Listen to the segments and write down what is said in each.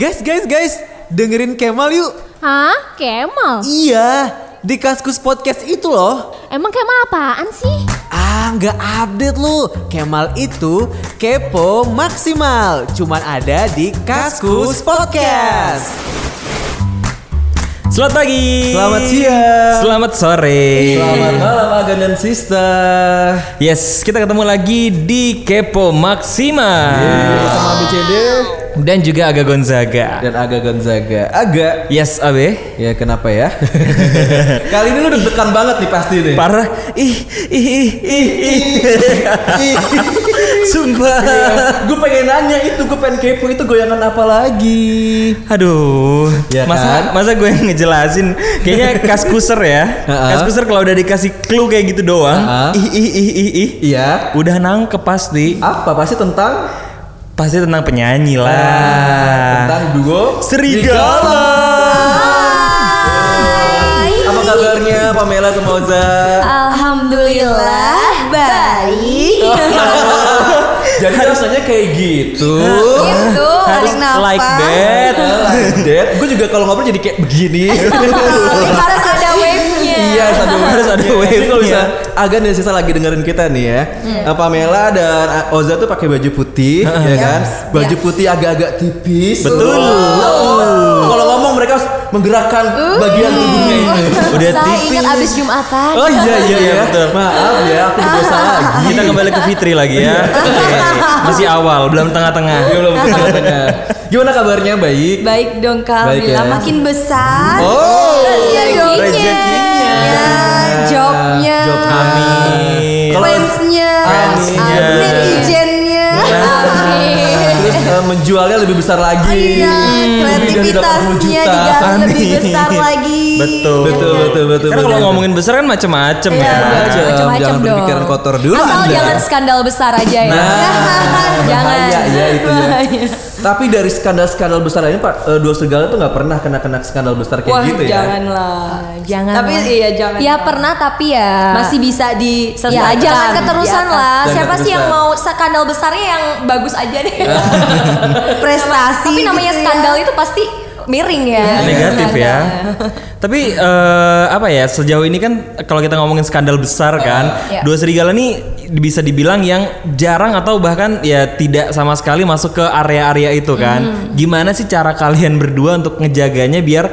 Guys, guys, guys, dengerin Kemal yuk. Hah? Kemal? Iya, di Kaskus Podcast itu loh. Emang Kemal apaan sih? Ah, nggak update lu. Kemal itu kepo maksimal. Cuman ada di Kaskus Podcast. Selamat pagi. Selamat siang. Selamat sore. Selamat malam Agan dan Sister. Yes, kita ketemu lagi di Kepo Maksimal. Sama BCD Dan juga Aga Gonzaga. dan Aga Gonzaga. Aga. Yes, Abe. Ya kenapa ya? Kali ini lu deg-degan banget nih pasti nih. Parah. Ih, ih, ih, ih, ih. Sumpah. gue pengen nanya itu, gue pengen kepo itu goyangan apa lagi? Aduh, Ya masa kan? masa gue yang ngejelasin? Kayaknya kaskuser ya. Ha-ha. kaskuser kalau udah dikasih clue kayak gitu doang, ih ih ih ih ih. Iya. Udah nangkep pasti. Apa pasti tentang Pasti tentang penyanyi lah. tentang duo Serigala. Apa kabarnya Pamela sama Oza? Alhamdulillah baik. Jadi rasanya kayak gitu. Gitu, Harus like that. Like that. Gue juga kalau ngobrol jadi kayak begini. Harus ada wave-nya. iya, satu Harus ada Jadi wave-nya. kalau bisa Agan dan Sisa lagi dengerin kita nih ya. Eh, Pamela dan Oza tuh pakai baju putih, ya kan? Baju putih agak-agak tipis. Betul. Oh. Kalau mereka harus menggerakkan bagian tubuhnya ini. Udah Saya tipis. ingat abis Jumatan. Oh iya iya Iya, ya. betul. Maaf ya, aku berdosa lagi. Kita kembali ke Fitri lagi ya. Oke. Masih awal, belum tengah-tengah. Ya, belum tengah-tengah. Gimana kabarnya? Baik. Baik dong Kak, Baik, ya. makin besar. Oh. Iya dong. Rezekinya. Ya, jobnya. Job. Kalau- Fansnya. Fansnya. Menjualnya lebih besar lagi. Iya, dari 80 kreativitasnya digali lebih besar lagi. Betul. Betul betul betul. Karena kalau betul. ngomongin besar kan macem-macem Iya, ya. Macam-macam jangan dong. berpikiran kotor dulu Asal Anda. jangan skandal besar aja ya. Nah, jangan. bahaya ya itu ya. Tapi dari skandal-skandal besar ini Pak, eh, dua serigala tuh nggak pernah kena-kena skandal besar kayak Wah, gitu ya. janganlah. Jangan Tapi iya jangan. Ya pernah tapi ya masih bisa Ya diselesaikan. jangan keterusan Di atas. lah. Jangan Siapa sih yang mau skandal besarnya yang bagus aja deh. Prestasi. tapi namanya gitu ya. skandal itu pasti miring ya. Negatif ya. Tapi eh, apa ya sejauh ini kan kalau kita ngomongin skandal besar kan, Iya. dua serigala nih bisa dibilang yang jarang atau bahkan ya tidak sama sekali masuk ke area-area itu kan. Gimana sih cara kalian berdua untuk ngejaganya biar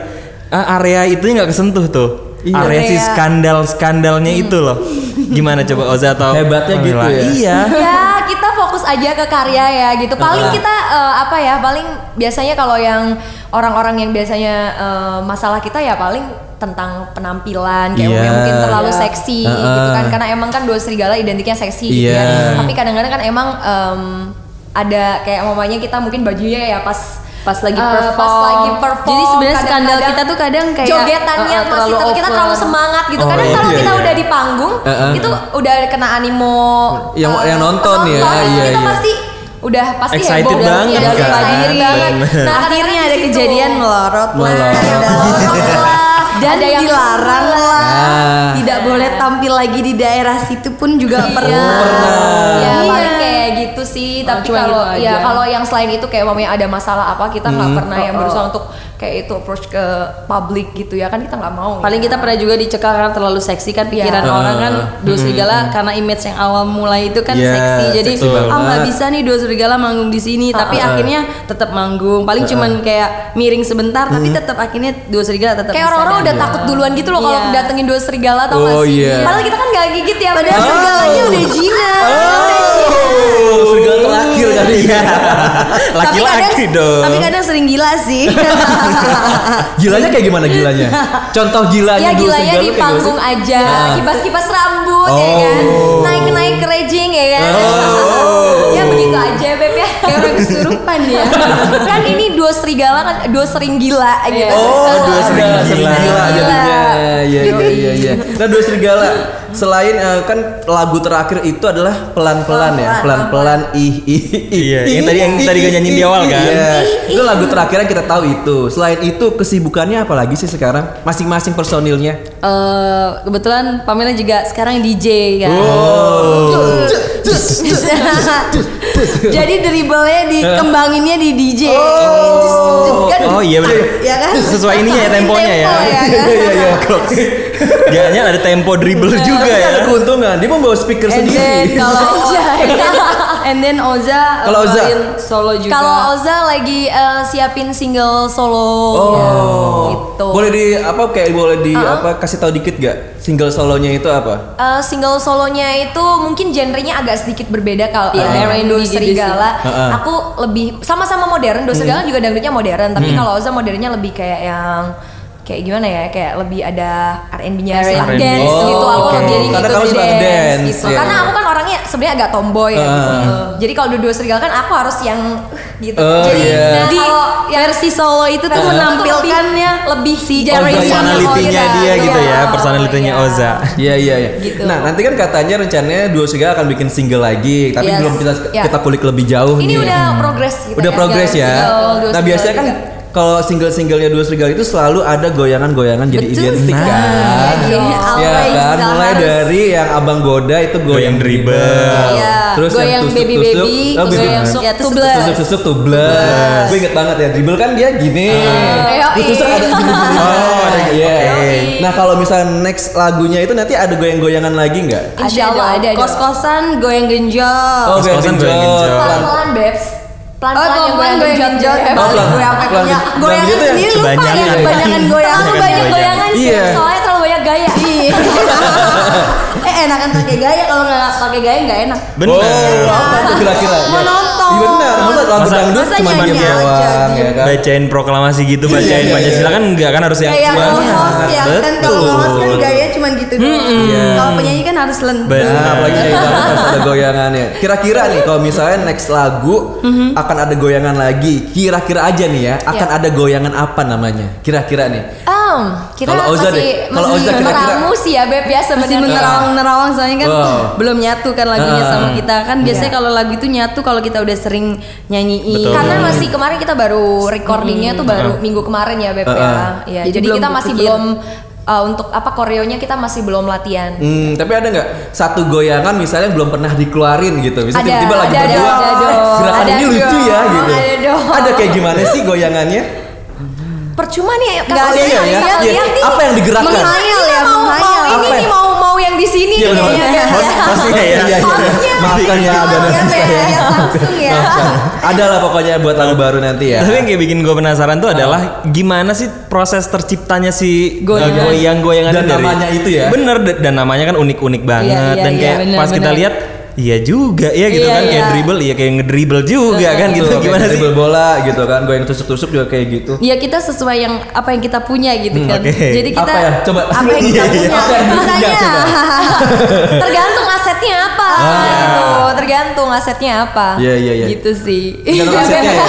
eh, area itu nggak kesentuh tuh? Iya. Area si Kayak- skandal-skandalnya itu loh. Gimana coba Oza atau Hebatnya gitu ya. Iya. ya kita fokus aja ke karya ya gitu paling kita eh, apa ya paling biasanya kalau yang orang-orang yang biasanya eh, masalah kita ya paling tentang penampilan kayak Iya. yang mungkin terlalu Iya. seksi Ah, gitu kan karena emang kan dua serigala identiknya seksi gitu Iya. ya tapi kadang-kadang kan emang em, ada kayak mamanya kita mungkin bajunya ya pas pas lagi eh, perform. pas lagi perform Jadi sebenarnya skandal kita tuh kadang kayak jogetannya uh, uh, masih tapi kita terlalu semangat gitu Oh, kadang iya, kalau iya, kita iya. udah di panggung Uh, uh. itu udah kena animo Yang- eh, yang nonton ya, penonton, iya, kita iya. pasti udah pasti Excited heboh banget ya, kan? excited banget. Bener. Nah, akhirnya ada kejadian melorot lah. Melorot. lah. Dan Ada yang dilarang lah. Ah. Tidak boleh tampil lagi di daerah situ pun juga Iya. pernah. Ya Iya. paling kayak gitu sih. Tapi cuma kalau gitu ya kalau yang selain itu kayak mamanya ada masalah apa kita nggak pernah yang Oh, oh. berusaha untuk kayak itu approach ke publik gitu ya kan kita nggak mau. Paling ya. kita pernah juga dicekal karena terlalu seksi kan pikiran Iya. orang kan dua serigala karena image yang awal mulai itu kan Iya, seksi jadi seksi ah nggak bisa nih dua serigala manggung di sini tapi akhirnya tetap manggung paling cuman kayak miring sebentar tapi tetap akhirnya dua serigala tetap kayak orang-orang udah dan- takut duluan gitu loh kalau Iya. datengin dua serigala tau Oh, gak sih? iya. Padahal kita kan gak gigit ya. padahal Beb. serigalanya udah jinak Oh, serigala terakhir kali ya. Tapi Laki-laki kadang- dong. tapi kadang sering gila sih Gilanya kayak gimana gilanya? Contoh gilanya Ya dua gilanya serigala di kayak gimana panggung aja, Ah. kipas-kipas rambut ya Oh. kan, naik-naik ke raging ya kan, ya begitu aja ya. Kayak orang kesurupan ya kan ini dua serigala kan dua sering gila gitu. Oh, dua sering gila. jadinya. Iya, iya, iya, iya. Nah, dua serigala selain eh, kan lagu terakhir itu adalah pelan-pelan ya, pelan-pelan ih ih ih. Iya, yang tadi- yang tadi ih, gue nyanyiin di awal kan? Iya. Itu lagu terakhir yang kita tahu itu. Selain itu kesibukannya apa lagi sih sekarang? Masing-masing personilnya. Eh, kebetulan Pamela juga sekarang DJ kan Oh. Jadi dribblenya dikembanginnya di DJ. Oh, kan Oh iya benar. ya kan Sesuai ininya ya temponya ya. Tempo ya kan? Iya iya. Jangan ada tempo dribble juga Tapi ya. ada keuntungan. Dia membawa speaker and then sendiri. kalau and then Oza Kalau Oza? solo juga Kalau Oza lagi eh, siapin single solo Oh. gitu. Boleh di apa kayak boleh di apa kasih tahu dikit gak single solonya itu apa? Eh, single solonya itu mungkin genrenya agak sedikit berbeda kalau Iya, yeah, R&B Do gitu Serigala. Heeh. Aku lebih sama-sama modern. Do Serigala juga dangdutnya modern, tapi kalau Oza modernnya lebih kayak yang kayak gimana ya? Kayak lebih ada R&B-nya R&B. lah. dance Oh, gitu. Aku oke. lebih Karena kamu suka dance, gitu. ya. Karena aku kan orangnya sebenarnya agak tomboy ya gitu. Heeh. Jadi kalau Do Serigala kan aku harus yang uh, gitu. Oh, Jadi iya. nah, di yang versi solo itu tuh Versi menampilkannya lebih si Personalitinya Oza. dia gitu ya, Iya. personalitinya Iya. Oza. Iya iya iya. Gitu. Nah nanti kan katanya rencananya Duo Serigala akan bikin single lagi, tapi Yes. belum kita Ya. kita kulik lebih jauh Ini nih. udah progres gitu Udah ya. progres ya. Single Duo Nah biasanya kan juga. Kalau single-singlenya Duo Serigala itu selalu ada goyangan-goyangan jadi Betul identik Nah. kan. Iya, Ya kan, mulai harus. dari yang abang goda itu goyang Goyang dribble. Iya, Terus yang goyang tusuk-tusuk, baby baby, oh, baby goyang tusuk- ya, tusuk- tubles. Tusuk-tusuk tubles. Gue inget banget ya, dribble kan dia gini. Iya, Ditusuk iya. ada gini-gini. Oh, ada Iya. oke. Nah kalau misalnya next lagunya itu nanti ada goyang-goyangan lagi nggak? Insya Allah ada. Kos-kosan goyang genjot. Oh, Kos-kosan goyang genjot. Pelan-pelan Babs. Pelan-pelan Oh, yang goyang goyang genjot. Babs. Oh, pelan- gue pelan goyangan gitu ya? sendiri lupa ya kebanyakan goyangan. Terlalu banyak goyangan Iya. soalnya terlalu banyak gaya. Iya. eh enakan pakai gaya kalau nggak pakai gaya nggak enak. Bener. Oh, apa tuh kira-kira? Mau Ya. nonton. Iya benar. Masa lagu dangdut cuma diam doang ya kan? Bacain proklamasi gitu, bacain Iya, iya, Pancasila iya. kan enggak kan harus yang Kayak host ya kan kalau Betul. host kan gaya cuma gitu doang. Iya. Kalau penyanyi kan harus lentur. Benar. Apalagi banget harus ada goyangannya. Kira-kira nih kalau misalnya next lagu Mhm. akan ada goyangan lagi. Kira-kira aja nih ya, akan ada goyangan apa namanya? Kira-kira nih. Em, kita Kalau Oza masih deh, kalau masih Oza kira-kira- meramu sih ya Beb ya sebenarnya. menerawang nerawang soalnya kan Wow. belum nyatu kan lagunya Ah. sama kita kan biasanya Iya. kalau lagu itu nyatu kalau kita udah sering nyanyiin Betul. Karena masih kemarin kita baru recordingnya tuh baru minggu kemarin ya Beb Uh-uh. ya. Iya, Jadi jadi, kita masih belum uh, untuk apa koreonya kita masih belum latihan. Hmm, tapi ada nggak satu goyangan misalnya belum pernah dikeluarin gitu? Bisa Ada, tiba-tiba lagi ada, ada, berdua, ada dong. gerakan Ada ini lucu ya dong, gitu. ada dong. Ada kayak gimana sih goyangannya? Percuma nih kalau ada saya ya, ya. lihat nih. Apa yang digerakkan? Menghayal ya, mau menghayal. Apa yang di sini Iya, benar. kayaknya. Host, hostnya ya. Iya, iya, iya. Maafkan ya agak Iya, nanti saya. lihat langsung ya. Ada lah pokoknya buat lagu baru nanti ya. Tapi yang kayak bikin gue penasaran tuh adalah gimana sih proses terciptanya si Goyangan. goyang-goyangan Dan namanya itu ya? Bener dan namanya kan unik-unik banget iya, dan iya, kayak bener, pas kita bener. lihat iya juga ya gitu Iya, kan kayak iya. dribble iya kayak ngedribble juga kan gitu Tuh, gimana kayak sih? dribble bola gitu kan, goyang tusuk-tusuk juga kayak gitu. Ya kita sesuai yang apa yang kita punya gitu kan. oke. Jadi kita Apa ya? Coba. apa yang kita Iya, iya. punya. Yang Misalnya. Tergantung asetnya apa gitu. Tergantung asetnya apa. Iya iya iya. gitu sih. Dan asetnya ya.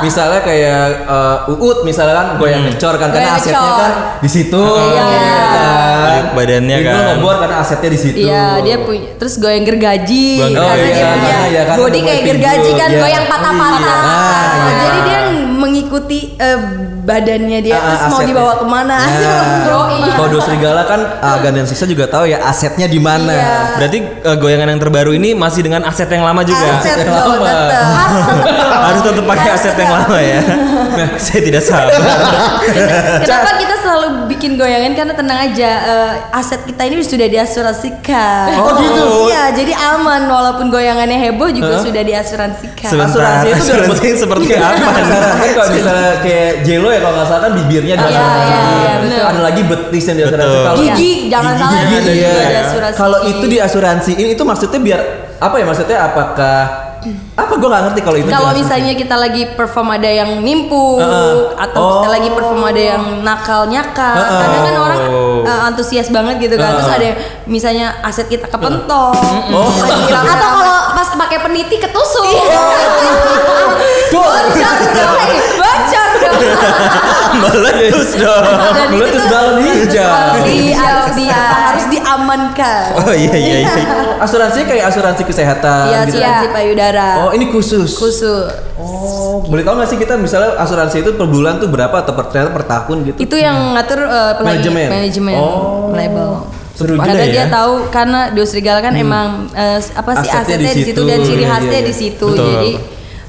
Misalnya kayak uh, Uut misalnya kan goyang ngecor kan karena Goyang asetnya ngecor. kan di situ. Iya. kan. Badannya Dribble kan. ngebor karena asetnya di situ. Iya, dia punya terus goyang gergaji. Goyang Oh karena iya, dia punya karena ya kan body kayak gergaji kan, iya. goyang patah-patah. Iya. Ah, iya. Jadi dia mengikuti eh, badannya dia Ah, terus mau dibawa ke mana. Nah, kalau Dos Serigala kan Agan dan Sisa juga tahu ya asetnya di mana. Iya. Berarti uh, goyangan yang terbaru ini masih dengan aset yang lama juga. Aset Yang lama. tetep. Harus tetap pakai aset yang lama ya. Saya tidak sabar. Kenapa kita selalu bikin goyangan karena tenang aja eh, aset kita ini sudah diasuransikan. Oh, gitu? Iya, jadi aman walaupun goyangannya heboh juga sudah diasuransikan. Sebentar, Asuransi itu asuransi seperti Iya, apa? kan kalau misalnya kayak Jelo ya kalau nggak salah kan bibirnya di Iya, iya, iya. Ada lagi betis yang di asuransi. Betul. Kalau Gigi, jangan Gigi, salah gigi, iya. diasuransiin. Kalau itu di asuransiin itu maksudnya biar apa ya maksudnya apakah apa gue nggak ngerti kalau itu Kalau diasuransiin. misalnya kita lagi perform ada yang nimpuk Heeh. atau Oh. kita lagi perform ada yang nakal nyakal, Heeh. kadang kan orang Oh. eh, antusias banget gitu kan. Terus Heeh. ada yang misalnya aset kita kepentong, Oh. lagi rame-rame. Atau kalau pas pakai peniti ketusuk. Gol. Bocor dong. Meletus dong. Dan itu Meletus tuh balon hijau. harus di, harus di- harus diamankan. Oh iya iya iya. Asuransinya kayak asuransi kesehatan Iya, gitu. asuransi payudara. Oh ini khusus. Khusus. Oh, boleh tahu nggak sih kita misalnya asuransi itu per bulan tuh berapa atau per, ternyata per tahun gitu? Itu yang ngatur eh, pelagi- Manajemen. manajemen Oh. label. Seru juga Karena ya. dia tahu karena Dos Serigala kan emang eh, apa sih Asetnya asetnya, di di situ dan ciri Iya, khasnya iya, di iya. situ. Betul. Jadi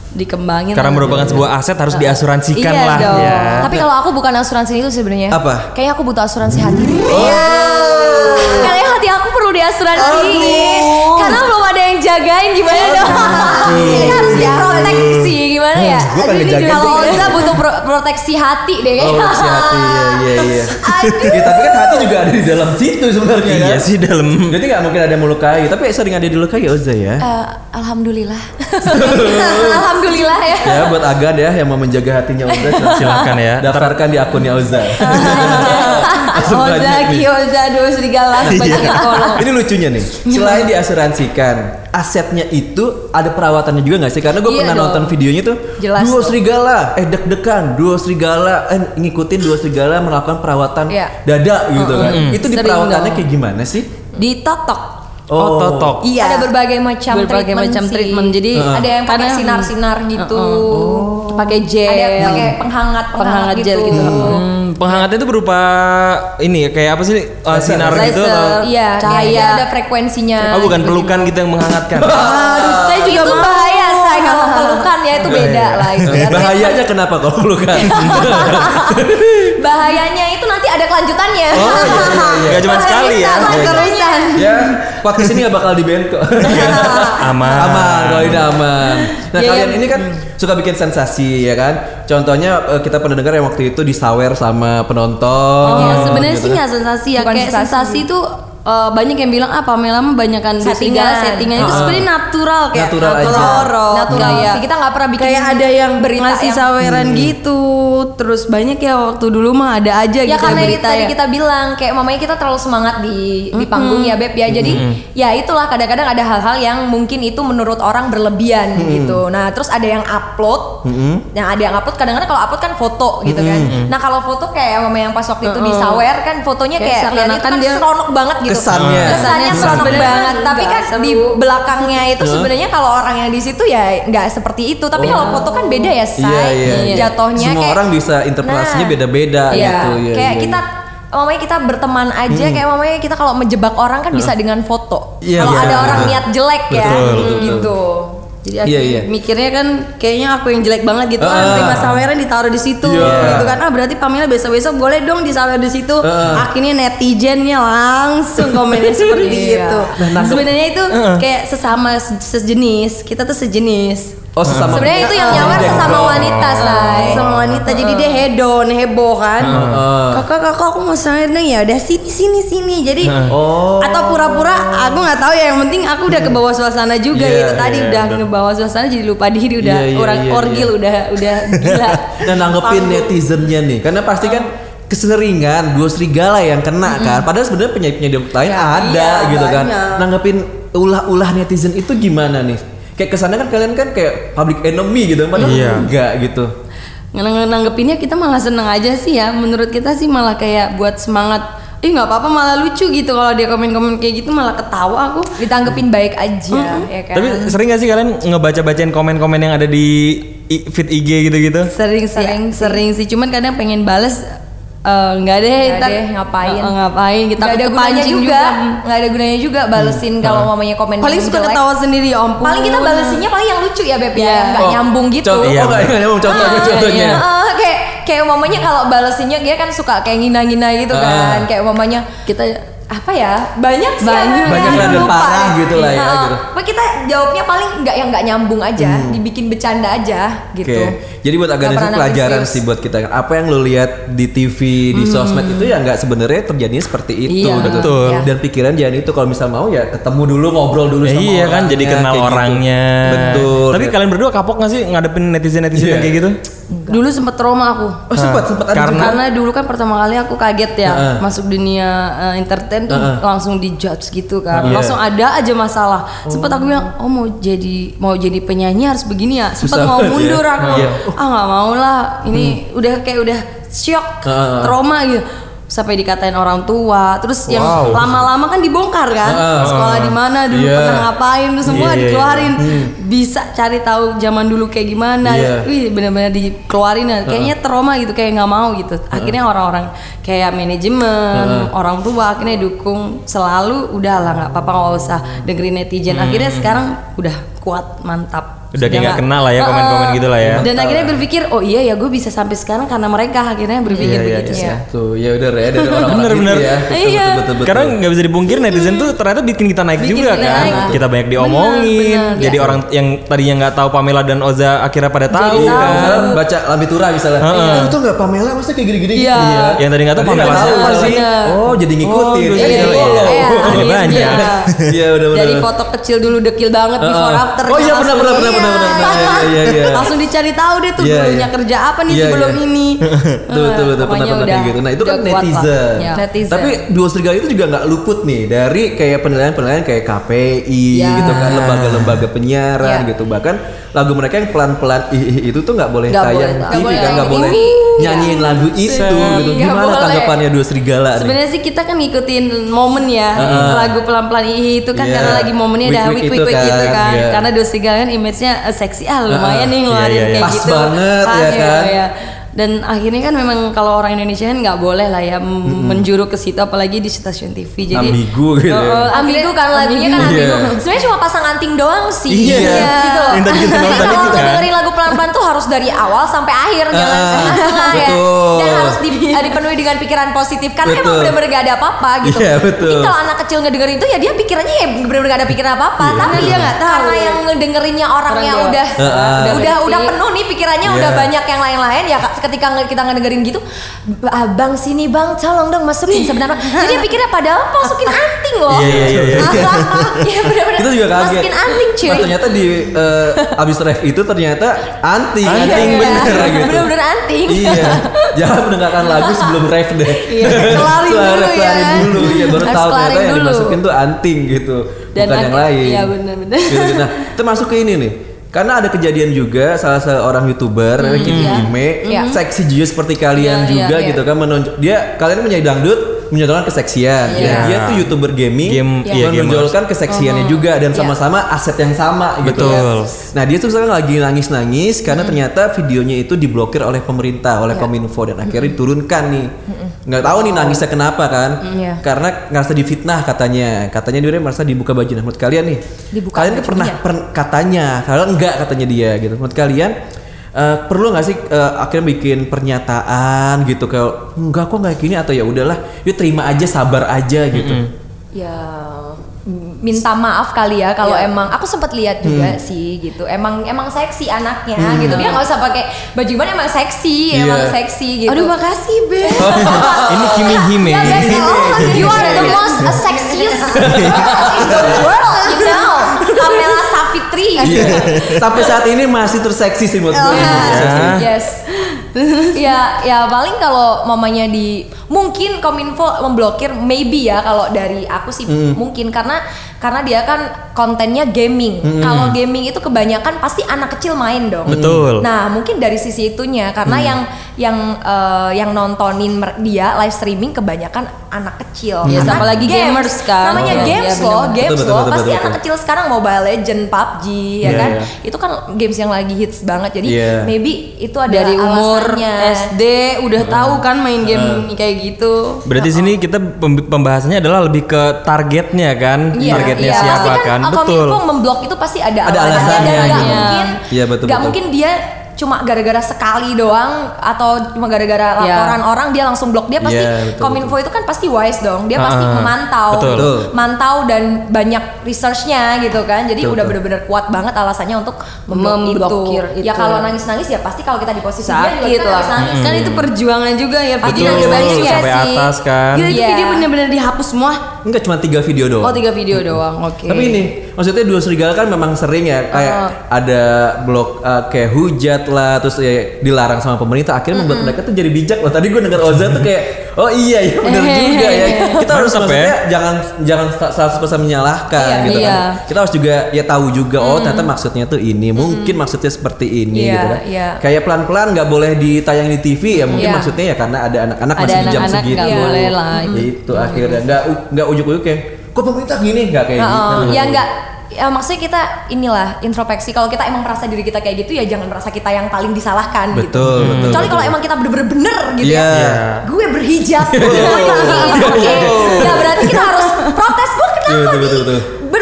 dikembangin Karena merupakan sebuah aset harus diasuransikan Iya lah dong. ya. Tapi kalau aku bukan asuransi itu sebenarnya. Apa? Kayaknya aku butuh asuransi hati. Iya. Kayaknya hati aku perlu diasuransi. Karena belum ada yang jagain gimana dong? Ini harus diproteksi gimana ya? Gue pengen Aduh, jagain Kalau. Oza butuh pro- proteksi hati deh Oh, kayaknya. si hati ya, iya iya. ya, tapi kan hati juga ada di dalam situ sebenarnya kan. Iya sih dalam Jadi nggak mungkin ada yang melukai, tapi sering ada yang dilukai ya Oza ya. Eh, Alhamdulillah. Alhamdulillah ya. Ya buat Agan ya yang mau menjaga hatinya Oza Silakan ya. Daftarkan di akunnya Oza. Oza. Kyoza, dua serigala, banyak yang follow. Ini lucunya nih, selain diasuransikan, asetnya itu ada perawatannya juga nggak sih? Karena gue Iya pernah dong. nonton videonya tuh, Jelas duo serigala, eh deg-degan, duo serigala, eh ngikutin duo serigala melakukan perawatan Iya. dada gitu kan. Itu di perawatannya kayak gimana sih? Ditotok. Oh, totok. Iya. Ada berbagai macam berbagai treatment macam sih. treatment. Jadi ada yang pakai sinar-sinar gitu. Oh, pakai gel. Ada yang pakai penghangat Penghangat gel gitu. Hmm, penghangatnya itu berupa ini ya kayak apa sih uh, sinar Laser. gitu atau Iya, Cahaya. ada frekuensinya. Oh bukan pelukan gitu yang menghangatkan. Aduh, saya juga itu mau. bahaya kalau pelukan ya itu beda lah itu ya. Bahayanya kenapa kalau pelukan? Bahayanya itu nanti ada kelanjutannya. Oh, iya, iya, iya. Gak cuma sekali ya. Terusan. ya, podcast ini gak bakal di ban kok. Aman. aman, kalau ini aman. Nah kalian ini kan suka bikin sensasi ya kan? Contohnya eh, kita pernah dengar yang waktu itu disawer sama penonton. Oh, sebenarnya gitu sih kan. nggak sensasi ya Bukan kayak sensasi itu eh, banyak yang bilang ah Pamela mah banyakan Settingan. settingan. settingan itu sebenarnya natural kayak Natural aja. horor Natural. kayak sih, kita nggak pernah bikin kayak ada yang berita ngasih yang- saweran gitu. Terus banyak ya waktu dulu mah ada aja ya gitu karena berita tadi ya. kita bilang kayak mamanya kita terlalu semangat di di panggung ya beb ya. Jadi ya itulah kadang-kadang ada hal-hal yang mungkin itu menurut orang berlebihan gitu. Nah terus ada yang upload. Yang ada yang upload kadang-kadang kalau upload kan foto gitu kan. Nah kalau foto kayak mama yang pas waktu itu di sawer kan fotonya Kayak kayak kelihatan itu seakan-akan kan dia- seronok banget gitu Kesannya. kesannya Kesannya seronok sebenarnya banget tapi kan di seru. belakangnya itu sebenarnya kalau orang yang di situ ya nggak seperti itu tapi kalau foto kan beda ya say Iya, iya, iya. jatuhnya Semua kayak orang bisa interpretasinya Nah, beda-beda Iya, gitu. Iya, kayak iya, kita mamanya kita berteman aja kayak mamanya kita kalau menjebak orang kan bisa dengan foto. Iya, kalau iya, ada orang betul. niat jelek ya Betul, betul, gitu. Jadi Iya, akhirnya iya. mikirnya kan kayaknya aku yang jelek banget gitu Ah. kan terima saweran ditaruh di situ Iya. gitu kan ah berarti Pamela besok-besok boleh dong disawer di situ Ah. akhirnya netizennya langsung komennya seperti Iya. itu Nah, nangkep- sebenarnya itu kayak sesama se- sejenis kita tuh sejenis Oh sesama. Sebenarnya itu yang nyawer sesama wanita, say. sama wanita jadi dia hedon heboh kan Heeh. kakak kakak aku mau dong ya udah sini sini sini jadi Oh. atau pura-pura aku nggak tahu ya yang penting aku udah ke bawah suasana juga Iya, itu tadi iya, udah benar. ngebawa suasana jadi lupa diri udah Iya, iya, orang iya, orgil iya. udah udah gila Dan nanggepin netizennya nih, karena pasti kan keseringan dua serigala yang kena kan. Padahal sebenarnya penyanyi-penyanyi lain ada iya, gitu kan. banyak. Nanggepin ulah-ulah netizen itu gimana nih? Kayak kesannya kan kalian kan kayak public enemy gitu, padahal Iya. enggak gitu. Nang- nanggepinnya kita malah seneng aja sih ya menurut kita sih malah kayak buat semangat ih nggak apa-apa malah lucu gitu kalau dia komen-komen kayak gitu malah ketawa aku Ditanggepin baik aja ya kan. Tapi sering gak sih kalian ngebaca-bacain komen-komen yang ada di feed IG gitu-gitu? sering sih Sering sering, sih cuman kadang pengen bales eh, nggak deh Nggak ntar- deh, ngapain. eh, ngapain kita nggak ada gunanya kepancing juga, nggak ada gunanya juga balesin kalau mamanya komen paling suka ketawa sendiri ya ampun Paling kita balesinnya paling yang lucu ya beb ya, Iya. yang nggak Oh, nyambung gitu. Contoh, Iya, oh enggak enggak nyambung contohnya Ah, contohnya. iya. Ah, kayak kayak mamanya kalau balesinnya dia kan suka kayak ngina-ngina gitu Ah. kan. Kayak mamanya kita apa ya banyak sih Banyak. yang- Banyak yang lupa parah gitu lah ya, gitu. Kita jawabnya paling nggak yang nggak nyambung aja, dibikin bercanda aja gitu. Oke. Jadi buat Nggak agen pernah pelajaran sih buat kita. Apa yang lo lihat di TV, di sosmed itu ya nggak sebenarnya terjadinya seperti itu Iya, gitu. betul. Iya. Dan pikiran jangan itu kalau misal mau ya ketemu dulu ngobrol dulu Ya sama iya kan orangnya, jadi kenal gitu. orangnya. Betul. Tapi kalian berdua kapok gak sih ngadepin netizen-netizen Iya. kayak gitu? dulu sempet trauma aku Oh sempat sempat ada Karena- karena dulu kan pertama kali aku kaget ya Heeh. masuk dunia eh, entertain tuh Heeh. langsung dijudge gitu kan Iya. langsung ada aja masalah sempet aku bilang oh mau jadi mau jadi penyanyi harus begini ya sempet Susah mau ya. mundur aku Iya. Ah nggak mau lah. Ini udah kayak udah shock Heeh. trauma gitu. Sampai dikatain orang tua terus yang Wow. lama-lama kan dibongkar kan? Heeh. sekolah di mana dulu Iya. pernah ngapain tuh semua Iya, iya, dikeluarin. Bisa cari tahu zaman dulu kayak gimana. Iya. wih benar-benar dikeluarin. Ya. kayaknya trauma gitu kayak nggak mau gitu. Akhirnya orang-orang kayak manajemen orang tua akhirnya dukung. Selalu udahlah nggak apa-apa nggak usah dengerin netizen. Akhirnya sekarang udah kuat mantap Udah kayak nggak kenal lah ya komen-komen gitu lah ya. Dan akhirnya berpikir, oh iya ya gue bisa sampai sekarang karena mereka akhirnya berpikir Iya, iya, begitu sih. Tuh, ya udah ya dari orang-orang Bener, itu bener. ya. Betul, Iya. betul, betul, betul. Karena nggak bisa dipungkir netizen tuh ternyata bikin kita naik Bikin juga kita kan. naik. Kita banyak diomongin. bener. Jadi orang yang tadinya nggak tahu Pamela dan Oza akhirnya pada tahu Iya, kan. baca Lambitura misalnya. Heeh. Eh, itu enggak Pamela masa kayak gini-gini Iya. gitu. Yang tadi nggak tahu Tadi Pamela nggak siapa sih. Oh, jadi ngikutin. Oh, iya, iya. Iya, banyak. Iya, udah benar. Dari foto kecil dulu dekil banget before after. Oh iya benar benar benar benar benar. benar. Iya iya iya. Langsung dicari tahu deh tuh Iya, dulunya iya. kerja apa nih Iya, sebelum iya. ini. Betul betul betul pernah pernah udah- kayak gitu. Nah itu kan netizen. Ya. Netizen. Tapi dua serigala itu juga nggak luput nih dari kayak penilaian-penilaian kayak KPI gitu kan lembaga-lembaga penyiaran gitu bahkan lagu mereka yang pelan-pelan itu tuh nggak boleh Nggak tayang boleh, TV kan nggak boleh. nyanyiin lagu itu gitu. Gimana tanggapannya dua serigala nih? Sebenarnya sih kita kan ngikutin momen ya lagu pelan-pelan itu kan Iya. karena lagi momennya ada Week-week week itu week week gitu kan, kan. iya. Karena Dosi kan image-nya eh, seksi ah lumayan nih ngeluarin Iya, iya, iya. kayak Pas gitu. banget, ya kan? iya. Dan akhirnya kan memang kalau orang Indonesia kan nggak boleh lah ya m- menjuru ke situ apalagi di stasiun TV. Jadi Ambigu gitu ya. Heeh, Ambigu kan lagunya kan Iya. ambigu. Sebenarnya cuma pasang anting doang sih. Iya. Gitu loh. Yang tadi kita Jadi kalau itu kan. dengerin lagu pelan-pelan tuh harus dari awal sampai akhir jangan Ah, setengah-setengah ya. betul. Dan harus di- eh, dipenuhi dengan pikiran positif karena emang Betul. bener-bener gak ada apa-apa gitu. Iya, betul. Jadi kalau anak kecil ngedengerin itu ya dia pikirannya ya bener-bener gak ada pikiran apa-apa. Iya, Tapi betul. dia nggak tahu. Karena yang ngedengerinnya orangnya Orang udah dewasa. udah Udah udah penuh nih pikirannya Iya. udah banyak yang lain-lain ya ketika kita ngedengerin gitu abang sini bang tolong dong masukin sebenarnya jadi dia pikirnya padahal masukin anting loh Iya, iya, iya, iya. Iya benar-benar Kita juga kaget. masukin anting cuy Nah, ternyata di eh, abis ref itu ternyata anting, Anting, Iya, bener gitu. bener-bener anting iya, jangan mendengarkan lagu sebelum ref deh. Iya, kelarin dulu ya. kelarin dulu, ya baru tahu ternyata yang dimasukin tuh anting gitu, Dan bukan yang lain. iya, bener-bener. Gitu. Nah, kita masuk ke ini nih. Karena ada kejadian juga salah seorang youtuber namanya Kitty Hime, Iya. seksi juga seperti kalian Iya, juga iya, gitu kan menonjol dia kalian menjadi dangdut menonjolkan keseksian. Iya. Dan dia tuh youtuber gaming, Game, iya, menonjolkan keseksiannya juga dan sama-sama aset yang sama gitu. Betul. Nah dia tuh sekarang lagi nangis-nangis karena ternyata videonya itu diblokir oleh pemerintah, oleh Kominfo dan akhirnya diturunkan nih. Nggak tahu nih nangisnya kenapa kan? Iya. Karena ngerasa difitnah katanya. Katanya dia merasa dibuka baju. Nah menurut kalian nih, Dibuka kalian kan pernah per- katanya, kalau enggak katanya dia gitu. Menurut kalian eh, perlu nggak sih eh, akhirnya bikin pernyataan gitu kayak enggak kok nggak gini atau ya udahlah, yuk terima aja sabar aja gitu. ya minta maaf kali ya kalau Iya. emang aku sempat lihat juga sih gitu emang emang seksi anaknya gitu dia nggak usah pakai baju gimana emang seksi Iya. emang seksi gitu Aduh makasih Be. Ini Kimi Hime. Ya, oh, you are the most sexiest girl in the world, you know. Pamela Savitri. Iya. Sampai saat ini masih terseksi sih menurut gue. Ya. Yes. ya, ya paling kalau mamanya di mungkin Kominfo memblokir maybe ya kalau dari aku sih mungkin karena karena dia kan kontennya gaming. Kalau gaming itu kebanyakan pasti anak kecil main dong. Betul. Nah, mungkin dari sisi itunya karena yang yang eh, yang nontonin dia live streaming kebanyakan anak kecil. Yes, Karena apalagi gamers kan. Namanya Oh, games iya, loh, games Betul, betul, loh. betul, Pasti betul, anak betul. kecil sekarang Mobile Legend, PUBG ya Iya, kan. iya. Itu kan games yang lagi hits banget. Jadi Iya. maybe itu ada Dari umur alasannya. SD udah tahu kan main game kayak gitu. Berarti sini kita pem- pembahasannya adalah lebih ke targetnya kan, Iya, targetnya iya. siapa pasti kan, kan, betul. Kominfo memblok itu pasti ada, Ada alasannya dan alasannya, nggak gitu. mungkin, Iya, betul, nggak betul. mungkin dia cuma gara-gara sekali doang atau cuma gara-gara Iya. laporan orang dia langsung blok dia pasti Iya, betul, kominfo itu kan pasti wise dong dia pasti Ah, memantau betul. Betul. mantau dan banyak researchnya gitu kan jadi Betul, udah betul. bener-bener kuat banget alasannya untuk memblokir ya kalau nangis-nangis ya pasti kalau kita di posisi dia juga Sakit kita lah. nangis-nangis Kan itu perjuangan juga ya. Pasti Betul, nangis-nangis sampai sih. atas kan. Gila itu Iya. video bener-bener dihapus semua. Enggak cuma tiga video doang. Oh tiga video doang. Oke. Tapi ini maksudnya dua serigala kan memang sering ya kayak ada blog uh, kayak hujat lah terus ya, dilarang sama pemerintah akhirnya membuat mereka tuh jadi bijak loh. Tadi gue dengar Oza tuh kayak oh iya ya benar juga ya. Kita harus Mantap maksudnya ya. jangan jangan 100% menyalahkan Iya, gitu iya. kan. Kita harus juga ya tahu juga oh ternyata maksudnya tuh ini, mungkin maksudnya seperti ini Iya, gitu kan. iya. Kayak pelan-pelan nggak boleh ditayang di TV ya mungkin Iya. maksudnya ya karena ada anak-anak Ada masih di jam segitu. nggak boleh lah. Itu akhirnya nggak nggak ujuk-ujuk kayak kok pemerintah gini nggak kayak gitu. ya enggak ya maksudnya kita inilah introspeksi. Kalau kita emang merasa diri kita kayak gitu ya jangan merasa kita yang paling disalahkan gitu. Betul, betul, kecuali betul. kalau emang kita bener-bener bener gitu Iya. ya gue berhijab. Oke ya berarti kita harus protes. Gue kenapa Iya, betul, nih? betul, betul.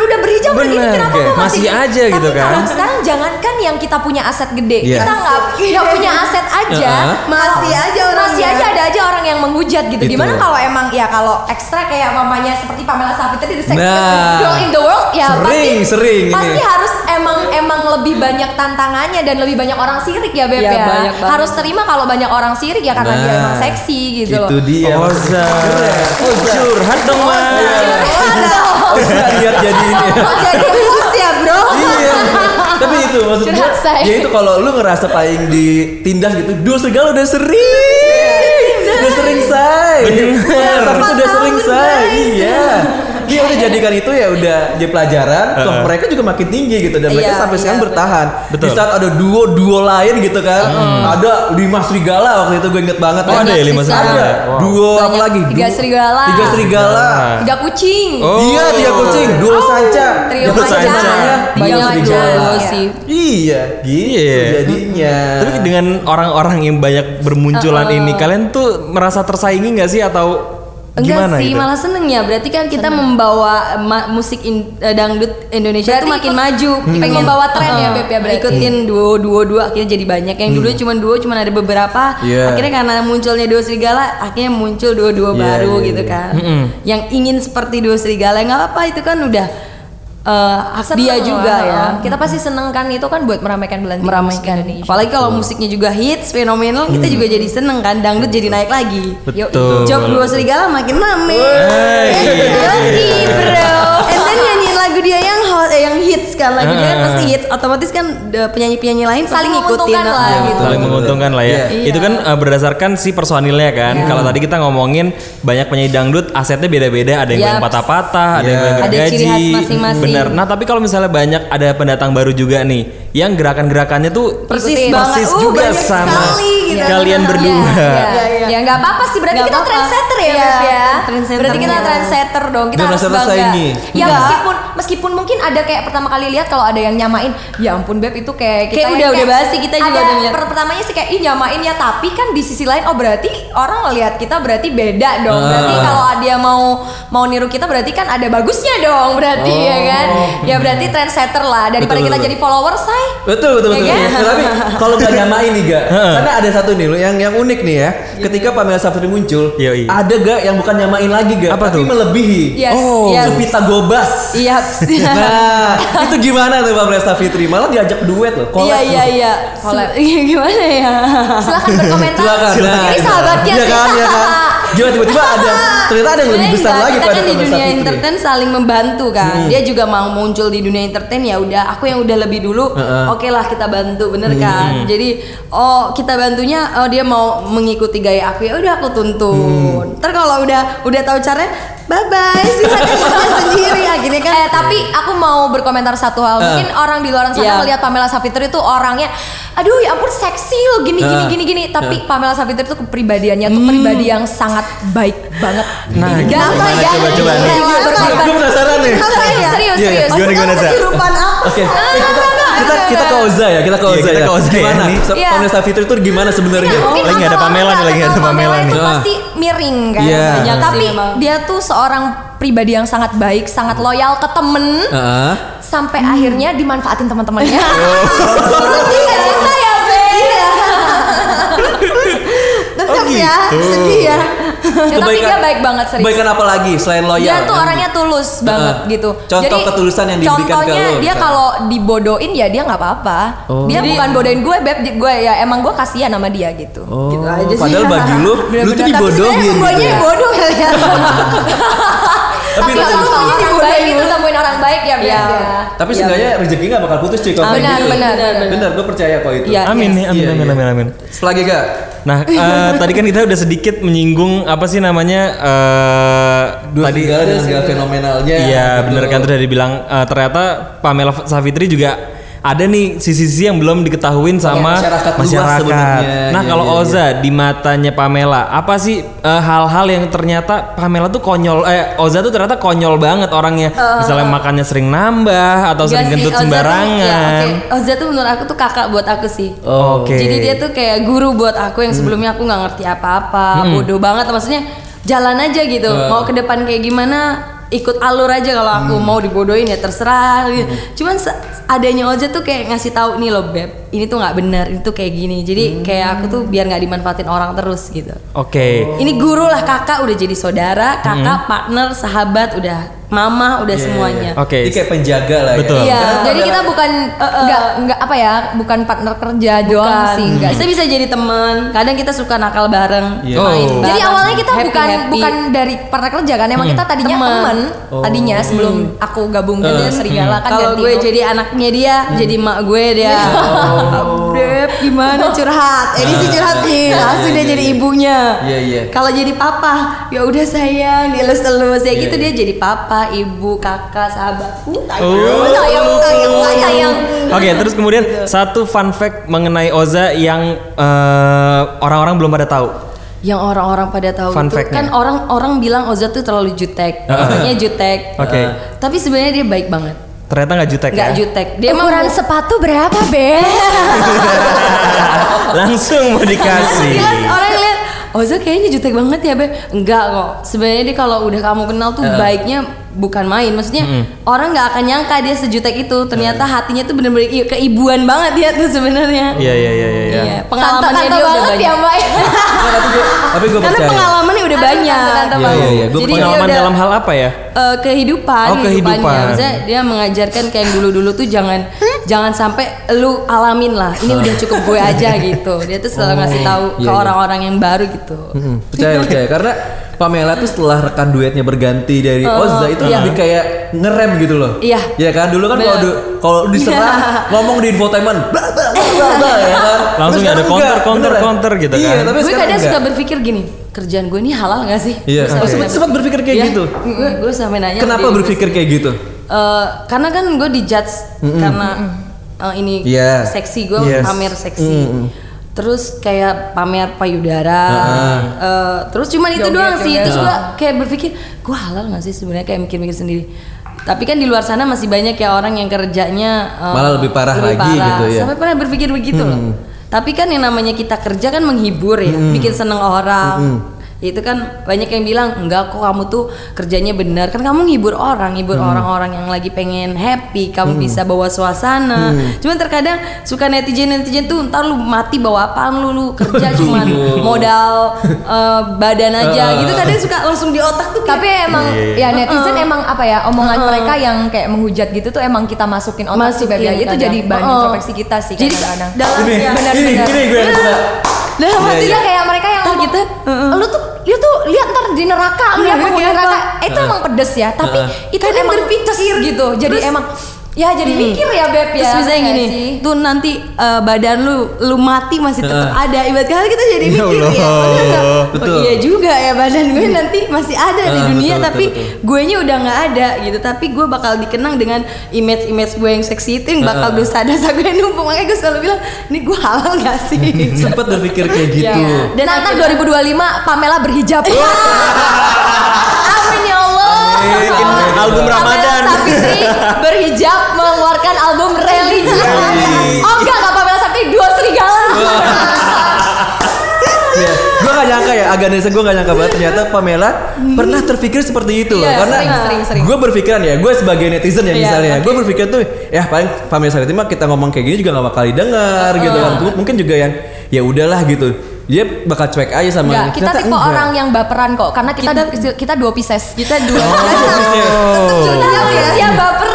Udah berhijab udah gini Bener, kenapa gue Masih aja Tapi gitu kan. sekarang jangankan yang kita punya aset gede, Yes. kita nggak nggak punya aset aja, Uh-huh. Masih aja orang masih ya. aja ada aja orang yang menghujat gitu. Itu. Gimana kalau emang ya kalau ekstra kayak mamanya seperti Pamela Savit tadi the sexiest Nah. girl in the world ya Sering, pasti sering ini. pasti harus emang emang lebih banyak tantangannya dan lebih banyak orang sirik ya Beb Ya, ya. Harus terima kalau banyak orang sirik ya karena dia Nah, emang seksi gitu loh. Itu dia. Oza. Curhat dong, Mas. Oza lihat jadi ini. Oh, jadi ya bro. iya. Tapi itu maksud gue, ya itu kalau lu ngerasa paling ditindas gitu, dua serigala udah sering. Dia udah jadikan itu ya udah jadi pelajaran. Toh Heeh. mereka juga makin tinggi gitu dan mereka Iya, sampai iya, sekarang betul. bertahan. Di Betul. saat ada duo-duo lain gitu kan, ada lima serigala waktu itu gue inget banget. Oh, ya. ada ya lima serigala? Ada. Wow. Duo apa Banyak. lagi? Tiga serigala. Tiga serigala. Tiga kucing. Oh. Iya, tiga kucing, duo sanca. Trio Duo sanca. tiga Banyak serigala. duo sih. Iya, gitu Iya. jadinya. Tapi dengan orang-orang yang banyak bermunculan ini, kalian tuh merasa tersaingi nggak sih atau Enggak gimana sih, gitu? malah seneng ya. Berarti kan kita membawa ma- musik in- eh, dangdut Indonesia Berarti tuh makin ikut- maju. ikut membawa tren ya, Beb, ya, berarti? Ikutin duo duo duo akhirnya jadi banyak. Yang dulu cuma duo cuma ada beberapa. Iya. Akhirnya karena munculnya duo serigala, akhirnya muncul duo duo Iya, baru iya, gitu iya. kan. Mm-mm. Yang ingin seperti duo serigala nggak apa-apa itu kan udah eh, hak Seneng dia lah, juga ya. Kita pasti seneng kan itu kan buat meramaikan bulan Timur meramaikan Indonesia. apalagi kalau musiknya juga hits fenomenal kita juga jadi seneng kan dangdut jadi naik lagi Betul. job dua serigala makin rame Hey. Yoi, bro and then nyanyiin lagu dia yang hits kan lagu dia kan Ah. pasti hits otomatis kan penyanyi-penyanyi lain Saling ngikutin menguntungkan lah, Ah. gitu. saling menguntungkan lah ya. Iya. Itu kan uh, berdasarkan si personilnya kan. Kalau tadi kita ngomongin banyak penyanyi dangdut asetnya beda-beda, ada yang goyang patah-patah, ada yang Iya. goyang Ada gergaji. ciri khas masing-masing. Bener. Nah, tapi kalau misalnya banyak ada pendatang baru juga nih yang gerakan-gerakannya tuh persis banget persis Uh, juga sama sekali gitu. kalian Iya, berdua. iya. Iya, iya. Ya nggak apa-apa sih berarti Nggak kita trendsetter ya, Iya, Beb ya. trendsetter Berarti kita iya. trendsetter dong. Kita Jangan harus bangga. ini. Ya meskipun meskipun mungkin ada kayak pertama kali lihat kalau ada yang nyamain, ya ampun Beb itu kayak kita Kayak udah- udah basi, kita juga ada udah per- pertamanya sih kayak ih nyamain ya tapi kan di sisi lain oh berarti orang ngelihat kita berarti beda dong. Berarti Ah. kalau dia mau mau niru kita berarti kan ada bagusnya dong berarti ya kan. Ya berarti trendsetter lah daripada Oh. Betul, kita betul. jadi followers say. Betul betul betul. Ya kan? Ya, tapi kalau nggak nyamain nih ga, karena ada satu nih loh yang yang unik nih ya. Ketika Pamela Safri muncul, Yoi. ada gak yang bukan nyamain lagi ga, Apa tapi tuh? melebihi. Yes, Oh. yes. Supita Gobas. iya Nah, itu gimana tuh Pamela Safitri? Malah diajak duet loh. collab iya iya iya Collab. Gimana ya Silahkan berkomentar. Silakan. Nah, Ini sahabatnya Iya sih. kan, iya kan. Gimana tiba-tiba ada ternyata ada yang lebih besar enggak, lagi kita pada kan di dunia Safitri. entertain saling membantu kan. Dia juga mau muncul di dunia entertain ya udah aku yang udah lebih dulu Heeh. oke lah kita bantu bener kan? Jadi oh kita bantunya oh dia mau mengikuti gaya aku ya udah aku tuntun. Ntar kalau udah udah tahu caranya bye bye silakan sendiri akhirnya kan Eh tapi aku mau berkomentar satu hal. Mungkin orang di luar sana Iya. melihat Pamela Savitri itu orangnya aduh ya ampun seksi loh gini gini Ah. gini gini. Tapi Pamela Savitri itu kepribadiannya tuh pribadi yang sangat baik banget. Nah, Gak gimana? apa ya. Coba, coba. Berkorban. Gue penasaran nih. Serius, serius, Iya, iya. serius. Gimana, gimana, kesurupan apa Oke, eh, kita, kita kita ke Oza ya, kita ke Iya, Oza kita ya. ke Oza ya, Gimana? Iya. Pamela Safitri itu gimana sebenarnya? Mungkin Lagi nggak ada Pamela nih, lagi nggak ada Pamela nih. itu pasti miring kan. Iya. Banyak sih Tapi dia tuh seorang pribadi yang sangat baik, sangat loyal ke temen. Heeh. sampai Hmm. akhirnya dimanfaatin teman-temannya. Oh. Sedih nggak cinta ya, Be? tetap Oh, ya gitu. sedih ya Ya, tapi dia baik banget serius. Kebaikan apa lagi selain loyal? Dia tuh Yang- orangnya tulus banget Heeh. gitu. Contoh ketulusan yang diberikan ke contohnya dia kalau dibodohin ya dia nggak apa-apa. Oh. Dia Jadi- bukan bodohin gue, beb. Gue ya emang gue kasihan sama dia gitu. Oh, Gitu aja sih. padahal bagi lu, lu tuh Bener-bener, tapi dibodohin gitu ya. yang bodoh kali ya Tapi Tapi lu- kalau orang baik itu temuin orang baik ya, Beb. Iya. ya. Tapi Iya, seenggaknya rezeki gak bakal putus cuy kalau kayak Benar, gitu. benar, benar. Benar, gue percaya kok itu. Iya. Amin Yes. amin, Iya, amin, amin, amin. Selagi gak? Nah, eh, tadi kan kita udah sedikit menyinggung apa sih namanya eh Dua tadi dengan segala fenomenalnya. Iya, bener kan tuh udah dibilang eh, ternyata Pamela Savitri juga ada nih sisi-sisi yang belum diketahuin sama masyarakat luas sebenarnya. Nah, Iya, kalau iya, iya. Oza di matanya Pamela, apa sih eh, hal-hal yang ternyata Pamela tuh konyol eh Oza tuh ternyata konyol banget orangnya. Misalnya makannya sering nambah atau sering gendut Oza tuh- sembarangan. ya, oke. Oza tuh menurut aku tuh kakak buat aku sih Oke. Jadi dia tuh kayak guru buat aku yang sebelumnya aku nggak ngerti apa-apa, bodoh banget maksudnya jalan aja gitu. Uh. Mau ke depan kayak gimana ikut alur aja kalau aku mau dibodohin ya terserah gitu. Cuman se- adanya Oza tuh kayak ngasih tahu nih loh beb, ini tuh nggak benar, ini tuh kayak gini. Jadi kayak aku tuh biar nggak dimanfaatin orang terus gitu. Oke. Ini guru lah kakak udah jadi saudara, kakak partner, sahabat udah mama udah semuanya. Oke. Ini kayak penjaga lah Iya. ya. Jadi kita bukan nggak nggak apa ya, bukan partner kerja doang Bukan. sih, enggak. Kita bisa jadi teman. Kadang kita suka nakal bareng, Iya. main Oh. bareng. Jadi awalnya kita happy, bukan happy. bukan dari partner kerja kan, emang kita tadinya teman. Tadinya sebelum aku gabung ke Serigala kan Kalau ganti gue jadi anaknya dia, jadi mak gue dia. Beb, gimana curhat? Edisi curhat nih, langsung dia jadi ibunya. Iya, iya. Kalau jadi papa, ya udah sayang, dielus-elus ya Iya, gitu iya. dia jadi papa, ibu, kakak, sahabat. Uh, Oh. Sayang, sayang, sayang. Oke, terus kemudian satu fun fact mengenai Oza yang eh, orang-orang belum pada tahu. yang orang-orang pada tahu Fun itu kan orang-orang bilang Oza tuh terlalu jutek, orangnya jutek. Oke. Uh, Tapi sebenarnya dia baik banget. Ternyata nggak jutek Nggak ya. jutek. Dia emang Ukuran sepatu berapa, Be? Langsung mau dikasih. Jelas orang lihat Oza kayaknya jutek banget ya Beb Enggak kok Sebenarnya dia kalau udah kamu kenal tuh baiknya bukan main Maksudnya orang nggak akan nyangka dia sejutek itu Ternyata hatinya tuh bener-bener keibuan banget dia tuh sebenarnya Iya iya iya iya. iya. Iya, Tante, pengalamannya tante dia udah banget banyak ya, Mbak. Tapi gue tapi gue Karena percaya. pengalamannya udah banyak tante, tante Iya, iya, iya. Gue Jadi dia Pengalaman udah- dalam hal apa ya? Eh, kehidupan, Oh, kehidupan. Maksudnya dia mengajarkan kayak yang dulu-dulu tuh jangan jangan sampai lu alamin lah. Ini udah cukup gue aja gitu. Dia tuh selalu ngasih tahu ke Iya, iya. orang-orang yang baru gitu. Percaya percaya karena Pamela tuh setelah rekan duetnya berganti dari Oh, Oza itu iya. lebih kayak ngerem gitu loh. Iya. Ya kan dulu kan kalau kalau diserang ngomong di infotainment bla bla bla bla, bla, ya kan. Langsung ada counter, counter, counter gitu Iya, kan. tapi gue kadang enggak. suka berpikir gini, kerjaan gue ini halal gak sih? Iya, Gue sampai sempat sempat berpikir kayak Iya, gitu. Gue gue sampai nanya. Kenapa berpikir kayak gitu? Eh, karena kan gue dijudge karena eh, ini Iya. seksi gue Yes. pamer seksi. Terus kayak pamer payudara. eh, terus cuman itu Joget, doang sih. joget. Terus gue kayak berpikir, gue halal gak sih sebenarnya kayak mikir-mikir sendiri. Tapi kan di luar sana masih banyak ya orang yang kerjanya eh, Malah lebih parah lagi gitu ya. Sampai pernah berpikir begitu loh. Tapi kan yang namanya kita kerja kan menghibur ya, bikin seneng orang. Itu kan banyak yang bilang enggak kok kamu tuh kerjanya benar kan kamu ngibur orang, ngibur orang-orang yang lagi pengen happy, kamu bisa bawa suasana. Cuman terkadang suka netizen netizen tuh ntar lu mati bawa apaan lu lu kerja cuman modal eh, badan aja gitu kadang suka langsung di otak tuh kayak, Tapi emang ya netizen emang apa ya omongan mereka yang kayak menghujat gitu tuh emang kita masukin otak sih Beb ya. Masukin Itu jadi bahan Oh. introspeksi kita sih Jadi kadang-kadang. dalam Ini, ya, benar, ini, ini gue yang suka. dalam Iya, hati Iya kayak mereka yang Ntar ngomong, kita, heeh. lu tuh di neraka Iya, lihat penghuni iya, neraka Bang. itu emang pedes ya tapi itu emang berpikir. gitu jadi Terus- emang ya jadi mikir ya beb ya Terus misalnya gini, sih. tuh nanti eh, badan lu lu mati masih tetap Heeh. ada. Ibarat kata kita jadi Ya mikir ya. Allah. bener nggak? Oh Betul. iya juga ya badan gue nanti masih ada di Ah, dunia betul, tapi betul, gue nya udah nggak ada gitu. Tapi gue bakal dikenang dengan image-image gue yang seksi itu yang bakal Heeh. dosa-dosa gue numpuk. Makanya gue selalu bilang, ini gue halal gak sih? Sempat berpikir kayak gitu. Iya. dan akhirnya- 2025 Pamela berhijab Amin ya Allah Bikin album Ramadan. Sapitri berhijab mengeluarkan album religi Oh enggak enggak Pamela Sapitri dua serigala. Iya, gue gak nyangka ya, agak nesa gue gak nyangka banget. Ternyata Pamela pernah terpikir seperti itu loh. Iya, Karena gue berpikiran ya, gue sebagai netizen ya Iya, misalnya, oke. gue berpikir tuh, ya paling Pamela Sariti mah kita ngomong kayak gini juga gak bakal didengar gitu kan. Mungkin juga yang ya udahlah gitu. Dia bakal cuek aja sama Enggak, kita tipe enggak. orang yang baperan kok karena kita kita, dua Pisces kita dua Oh. Kita Pisces baperan ya Beb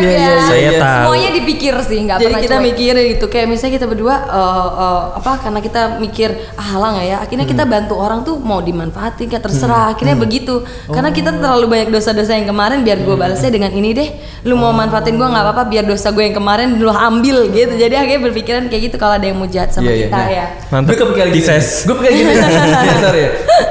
Iya, ya iya, iya, Saya tahu. Semuanya dipikir sih nggak Jadi pernah kita cuek. mikirin gitu kayak misalnya kita berdua eh, eh, apa karena kita mikir ah halang ya akhirnya kita bantu orang tuh mau dimanfaatin kayak terserah akhirnya begitu karena kita terlalu banyak dosa-dosa yang kemarin biar gue balasnya dengan ini deh lu mau manfaatin gue nggak apa-apa biar dosa gue yang kemarin lu ambil gitu jadi akhirnya berpikiran kayak gitu kalau ada yang mau jahat sama Iya, iya. kita Nah, ya Mantap. Gue kepikiran gini. Gue kepikiran gini. sorry ya.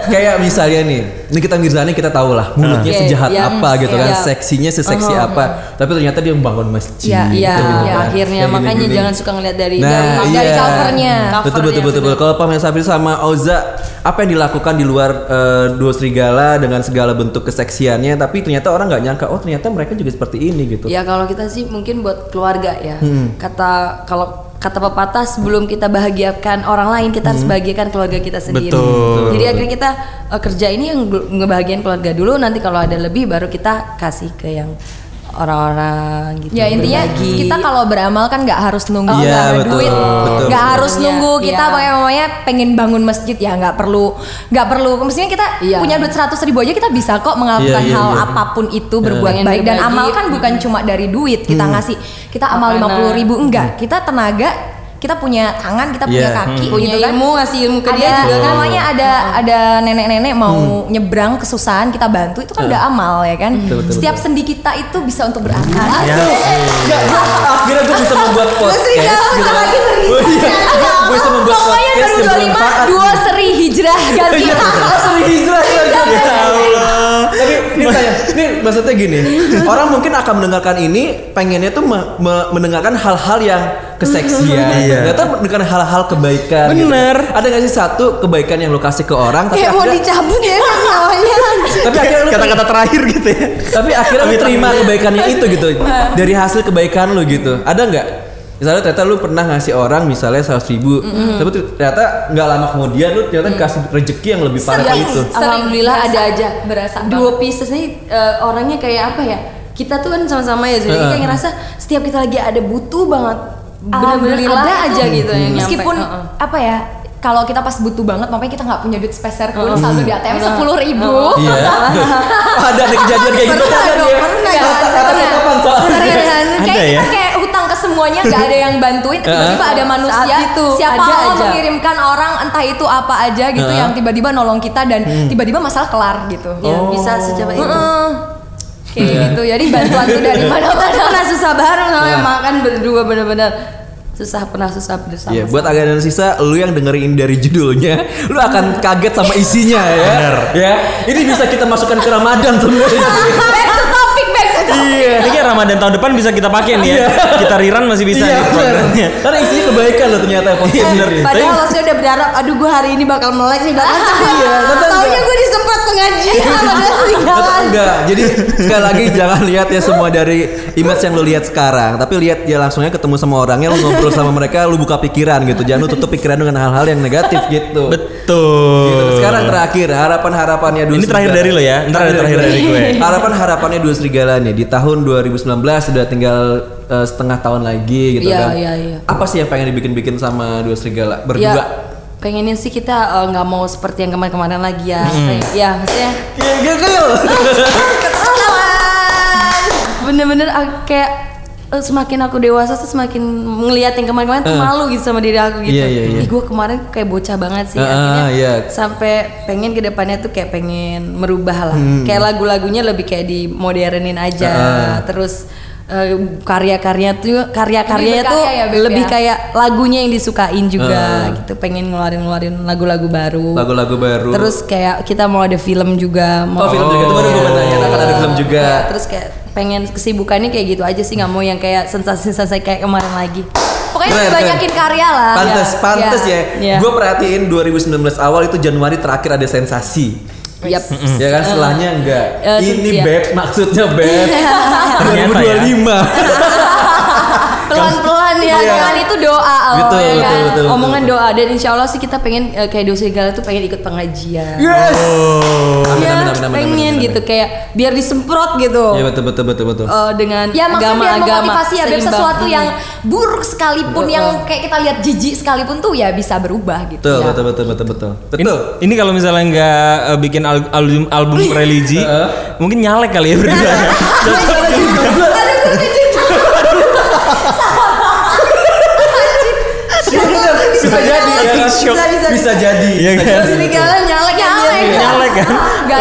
Kayak misalnya nih, Nikita Mirzani kita tahu lah mulutnya Iya, sejahat iya, apa gitu iya. kan, seksinya seseksi apa. Tapi ternyata dia membangun masjid. Iya, Iya, gitu iya, kan. akhirnya Kayak makanya gini-gini. jangan suka ngeliat dari Nah, dari, dari iya. covernya. Betul betul betul betul. Kalau Pamela Safri sama Oza, apa yang dilakukan di luar eh, dua serigala dengan segala bentuk keseksiannya, tapi ternyata orang nggak nyangka, oh ternyata mereka juga seperti ini gitu. Ya kalau kita sih mungkin buat keluarga ya. Hmm. Kata kalau kata pepatah sebelum kita bahagiakan orang lain kita harus bahagiakan keluarga kita sendiri. Betul. Jadi akhirnya kita eh, kerja ini yang ngebahagiain keluarga dulu nanti kalau ada lebih baru kita kasih ke yang orang-orang gitu. Ya intinya berbagi. kita kalau beramal kan nggak harus nunggu Iya, nggak ada betul, duit, betul. nggak harus nunggu kita iya. pokoknya mamanya pengen bangun masjid ya nggak perlu nggak perlu. Mestinya kita Iya. punya duit seratus ribu aja kita bisa kok melakukan Iya, iya, hal iya. apa pun itu berbuat Pengen baik dan amal kan bukan cuma dari duit kita ngasih kita amal lima puluh ribu enggak kita tenaga kita punya tangan kita punya Iya. kaki punya gitu kan ilmu ngasih ilmu ke ada dia juga kan. namanya ada ada nenek-nenek mau nyebrang kesusahan kita bantu itu kan udah amal ya kan Betul, betul, setiap sendi kita itu bisa untuk beramal Ya. Enggak, gua akhirnya gue bisa membuat podcast gitu. Oh iya, gue bisa membuat Pokoknya podcast baru yang 25 bermanfaat. dua seri hijrah ganti Iya, sering hijrah lagi. Ya Allah. Tapi ini tanya, ini maksudnya gini, orang mungkin akan mendengarkan ini pengennya tuh me- me- mendengarkan hal-hal yang keseksian, Iya. ternyata mendengarkan hal-hal kebaikan. Bener. Gitu. Ada gak sih satu kebaikan yang lo kasih ke orang, tapi Kayak mau akhirnya, dicabut ya nyawanya. tapi akhirnya lu Kata-kata terakhir gitu ya. tapi akhirnya lu terima kebaikannya itu gitu dari hasil kebaikan lu gitu ada nggak misalnya ternyata lu pernah ngasih orang misalnya seratus ribu tapi ternyata nggak lama kemudian lu ternyata dikasih rezeki yang lebih parah dari itu. Sering Alhamdulillah berasa- ada aja. berasa Dua pieces nih eh, orangnya kayak apa ya? Kita tuh kan sama-sama ya, jadi kayak ngerasa setiap kita lagi ada butuh banget. Alhamdulillah ada itu. aja gitu yang nyampe. meskipun Heeh. apa ya kalau kita pas butuh banget makanya kita nggak punya duit speser pun Heeh. saldo di ATM sepuluh ribu. Iya. Ada ada kejadian kayak gitu Pernah ada dong, dia pernah kapan ya? kita kayak hutang ke semuanya nggak ada yang bantuin tiba-tiba ada manusia Saat itu, siapa ada Allah aja. mengirimkan orang entah itu apa aja gitu yang tiba-tiba nolong kita dan tiba-tiba masalah kelar gitu Ya, bisa secepat itu. Heeh. kayak Iya. gitu jadi bantuan tuh dari mana-mana pernah susah bareng sama yang Iya. makan berdua bener-bener susah pernah susah bersama. Iya, buat agak dan sisa, lu yang dengerin dari judulnya, lu akan kaget sama isinya ya. Ya, ini bisa kita masukkan ke Ramadan sebenarnya. iya. Ini kayak Ramadan tahun depan bisa kita pakai nih ya. Kita riran masih bisa iya, nih. Karena isinya kebaikan loh ternyata podcast bener. Padahal saya udah berharap, aduh gue hari ini bakal melek nih bakal Iya, Taunya enggak. gue sama serigala. enggak. Jadi sekali lagi jangan lihat ya semua dari image yang lu lihat sekarang, tapi lihat ya langsungnya ketemu sama orangnya, lu ngobrol sama mereka, lu buka pikiran gitu. Jangan lu tutup pikiran dengan hal-hal yang negatif gitu. Betul. Gitu. Sekarang terakhir harapan-harapannya dua Ini terakhir serigala. dari lo ya? Ntar ada terakhir dari gue. Harapan-harapannya dua serigala nih di tahun 2019 sudah tinggal eh, setengah tahun lagi gitu Iya, kan. iya, iya. Apa sih yang pengen dibikin-bikin sama dua serigala Ya, berdua? Pengennya sih kita eh, nggak mau seperti yang kemarin-kemarin lagi ya. Kayak- Ya, maksudnya Iya, gil. bener-bener ah, kayak eh, semakin aku dewasa tuh semakin ngeliat yang kemarin-kemarin tuh Eh. malu gitu sama diri aku gitu. Iya, iya. Ih, gue kemarin kayak bocah banget sih. Ah, Akhirnya iya. sampai pengen ke depannya tuh kayak pengen merubah lah. Hmm. Kayak lagu-lagunya lebih kayak di modernin aja. Ah. Terus karya-karya tuh karya-karyanya tuh ya, Beb, lebih ya? kayak lagunya yang disukain juga Ah. gitu. Pengen ngeluarin-ngeluarin lagu-lagu baru. Lagu-lagu baru. Terus kayak kita mau ada film juga. Mau Oh, film juga itu baru gue tanya akan ada film juga. Ya, terus kayak pengen kesibukannya kayak gitu aja sih nggak mau yang kayak sensasi-sensasi kayak kemarin lagi. pokoknya Keren, banyakin karya lah Pantes, Ya. pantes Ya. ya. Ya. Gue perhatiin 2019 awal itu Januari terakhir ada sensasi. Yap. Ya kan setelahnya enggak. Eh, Ini iya. beb maksudnya beb. Ternyata ya. 2025. Pelan-pelan ya. Iya. Omongan itu doa Allah Betul, ya betul, kan? betul. Omongan doa dan insya Allah sih kita pengen eh, kayak dosa segala tuh pengen ikut pengajian. Yes. Oh. Amin, Ya, amin, amin, amin, pengen amin, amin. gitu kayak biar disemprot gitu. Iya betul betul betul betul. Eh, dengan Ya maksudnya biar agama-agama memotivasi ya seimbang. sesuatu Hmm. yang buruk sekalipun yang kayak kita lihat jijik sekalipun tuh ya bisa berubah gitu. Betul, ya. betul, betul, betul, betul, Ini, betul. ini kalau misalnya nggak eh, bikin al- album album religi, mungkin nyalek kali ya berdua. bisa jadi, ya kan? Bisa, bisa, bisa jadi. Iya bisa kan? jadi. Serigala nyalek ya Nyalek. dia. nyalek kan? Enggak,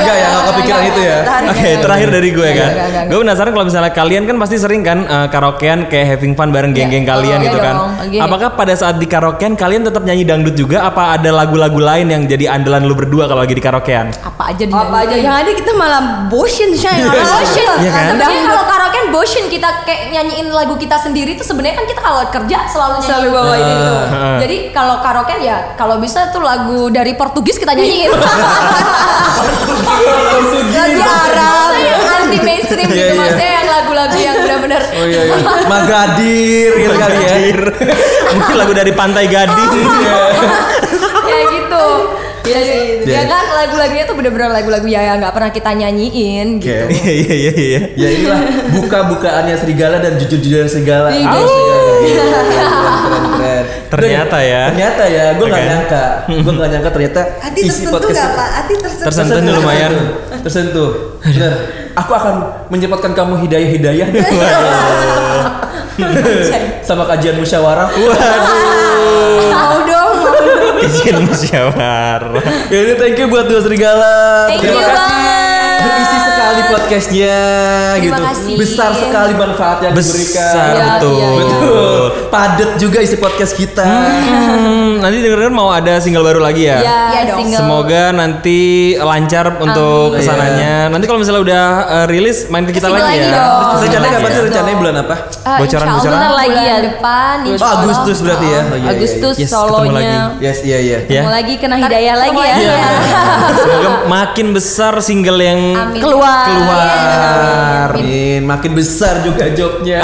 Enggak ya, enggak kepikiran itu ya. Oke, terakhir dari gue kan. Gue penasaran kalau misalnya kalian kan pasti sering kan eh, karaokean kayak having fun bareng geng-geng Iya. kalian Oh, gitu iya kan. Apakah pada saat di karaokean kalian tetap nyanyi dangdut juga apa ada lagu-lagu lain yang jadi andalan lu berdua kalau lagi di karaokean? Apa aja di Apa aja yang ada kita malah bosen shy. Botion. Iya kan? Kalau karaoke kan botion kita kayak nyanyiin lagu kita sendiri tuh sebenarnya kan kita kalau kerja selalu nyanyi Selalu bawain itu. Heeh. Jadi kalau karaoke ya kalau bisa tuh lagu dari Portugis kita nyanyiin. lagu Arab yang anti mainstream Iya, gitu iya. maksudnya yang lagu-lagu yang benar-benar. Oh iya iya. Magadir gitu kali ya. Mungkin lagu dari Pantai Gading. Iya Jadi, sih. ya kan lagu-lagunya tuh bener-bener lagu-lagu ya yang nggak pernah kita nyanyiin gitu. Iya iya iya iya. Ya inilah buka-bukaannya serigala dan jujur-jujuran serigala. Iya. Iya. Ternyata ya. Ternyata ya, gue nggak Oke. nyangka. Gue nggak nyangka ternyata Hati isi tersentuh podcast nggak kita- pak? Hati tersentuh. Tersentuh lumayan. Tersentuh. Bener. Aku akan menyempatkan kamu hidayah-hidayah sama kajian musyawarah. Dong, mau dong. Izin musyawarah. Ya ini thank you buat dua serigala. Thank Terima you kasih. banget. Sekali podcastnya Terima gitu. kasih. Besar sekali manfaat yang diberikan. Besar Iya, betul. iya, iya. Betul. Padet juga isi podcast kita. Hmm, nanti dengerin mau ada single baru lagi ya? Ya, Iya dong. single. Semoga nanti lancar untuk ke sananya. Nanti kalau misalnya udah uh, rilis main ke kita Ke sini lagi, lagi ya. dong. Rencananya kapan sih rencananya bulan apa? Ah, Bocoran- insya Allah bocoran? bentar lagi ya depan. Oh insya Allah. Agustus berarti ya. Oh, iya, iya, Agustus Yes, ketemu solonya. lagi. iya. Yes, iya iya. Ya. Mau lagi kena hidayah lagi ya. Iya. Semoga makin besar single yang Amin. Keluar. Keluar. Amin. Makin besar juga jobnya.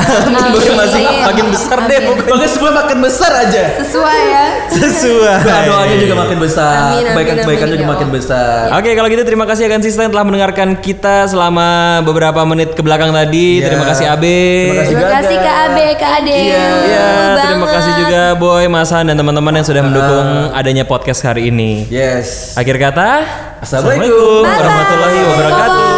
Bukan masih Amin. makin besar deh Amin. pokoknya. Pokoknya semua makin besar aja. Sesuai ya. Sesuai. Doa doanya juga makin besar. Amin, amin, Kebaikan-kebaikan amin, juga ya makin besar. Oke, kalau gitu terima kasih akan Sista yang telah mendengarkan kita selama beberapa menit ke belakang tadi. Iya. Terima kasih Abe. Terima kasih. Kak Abe, Kak Ade. Iya. Iya, terima kasih juga Boy, Masan dan teman-teman yang sudah mendukung adanya podcast hari ini. Yes. Akhir kata, Assalamualaikum. warahmatullahi wabarakatuh.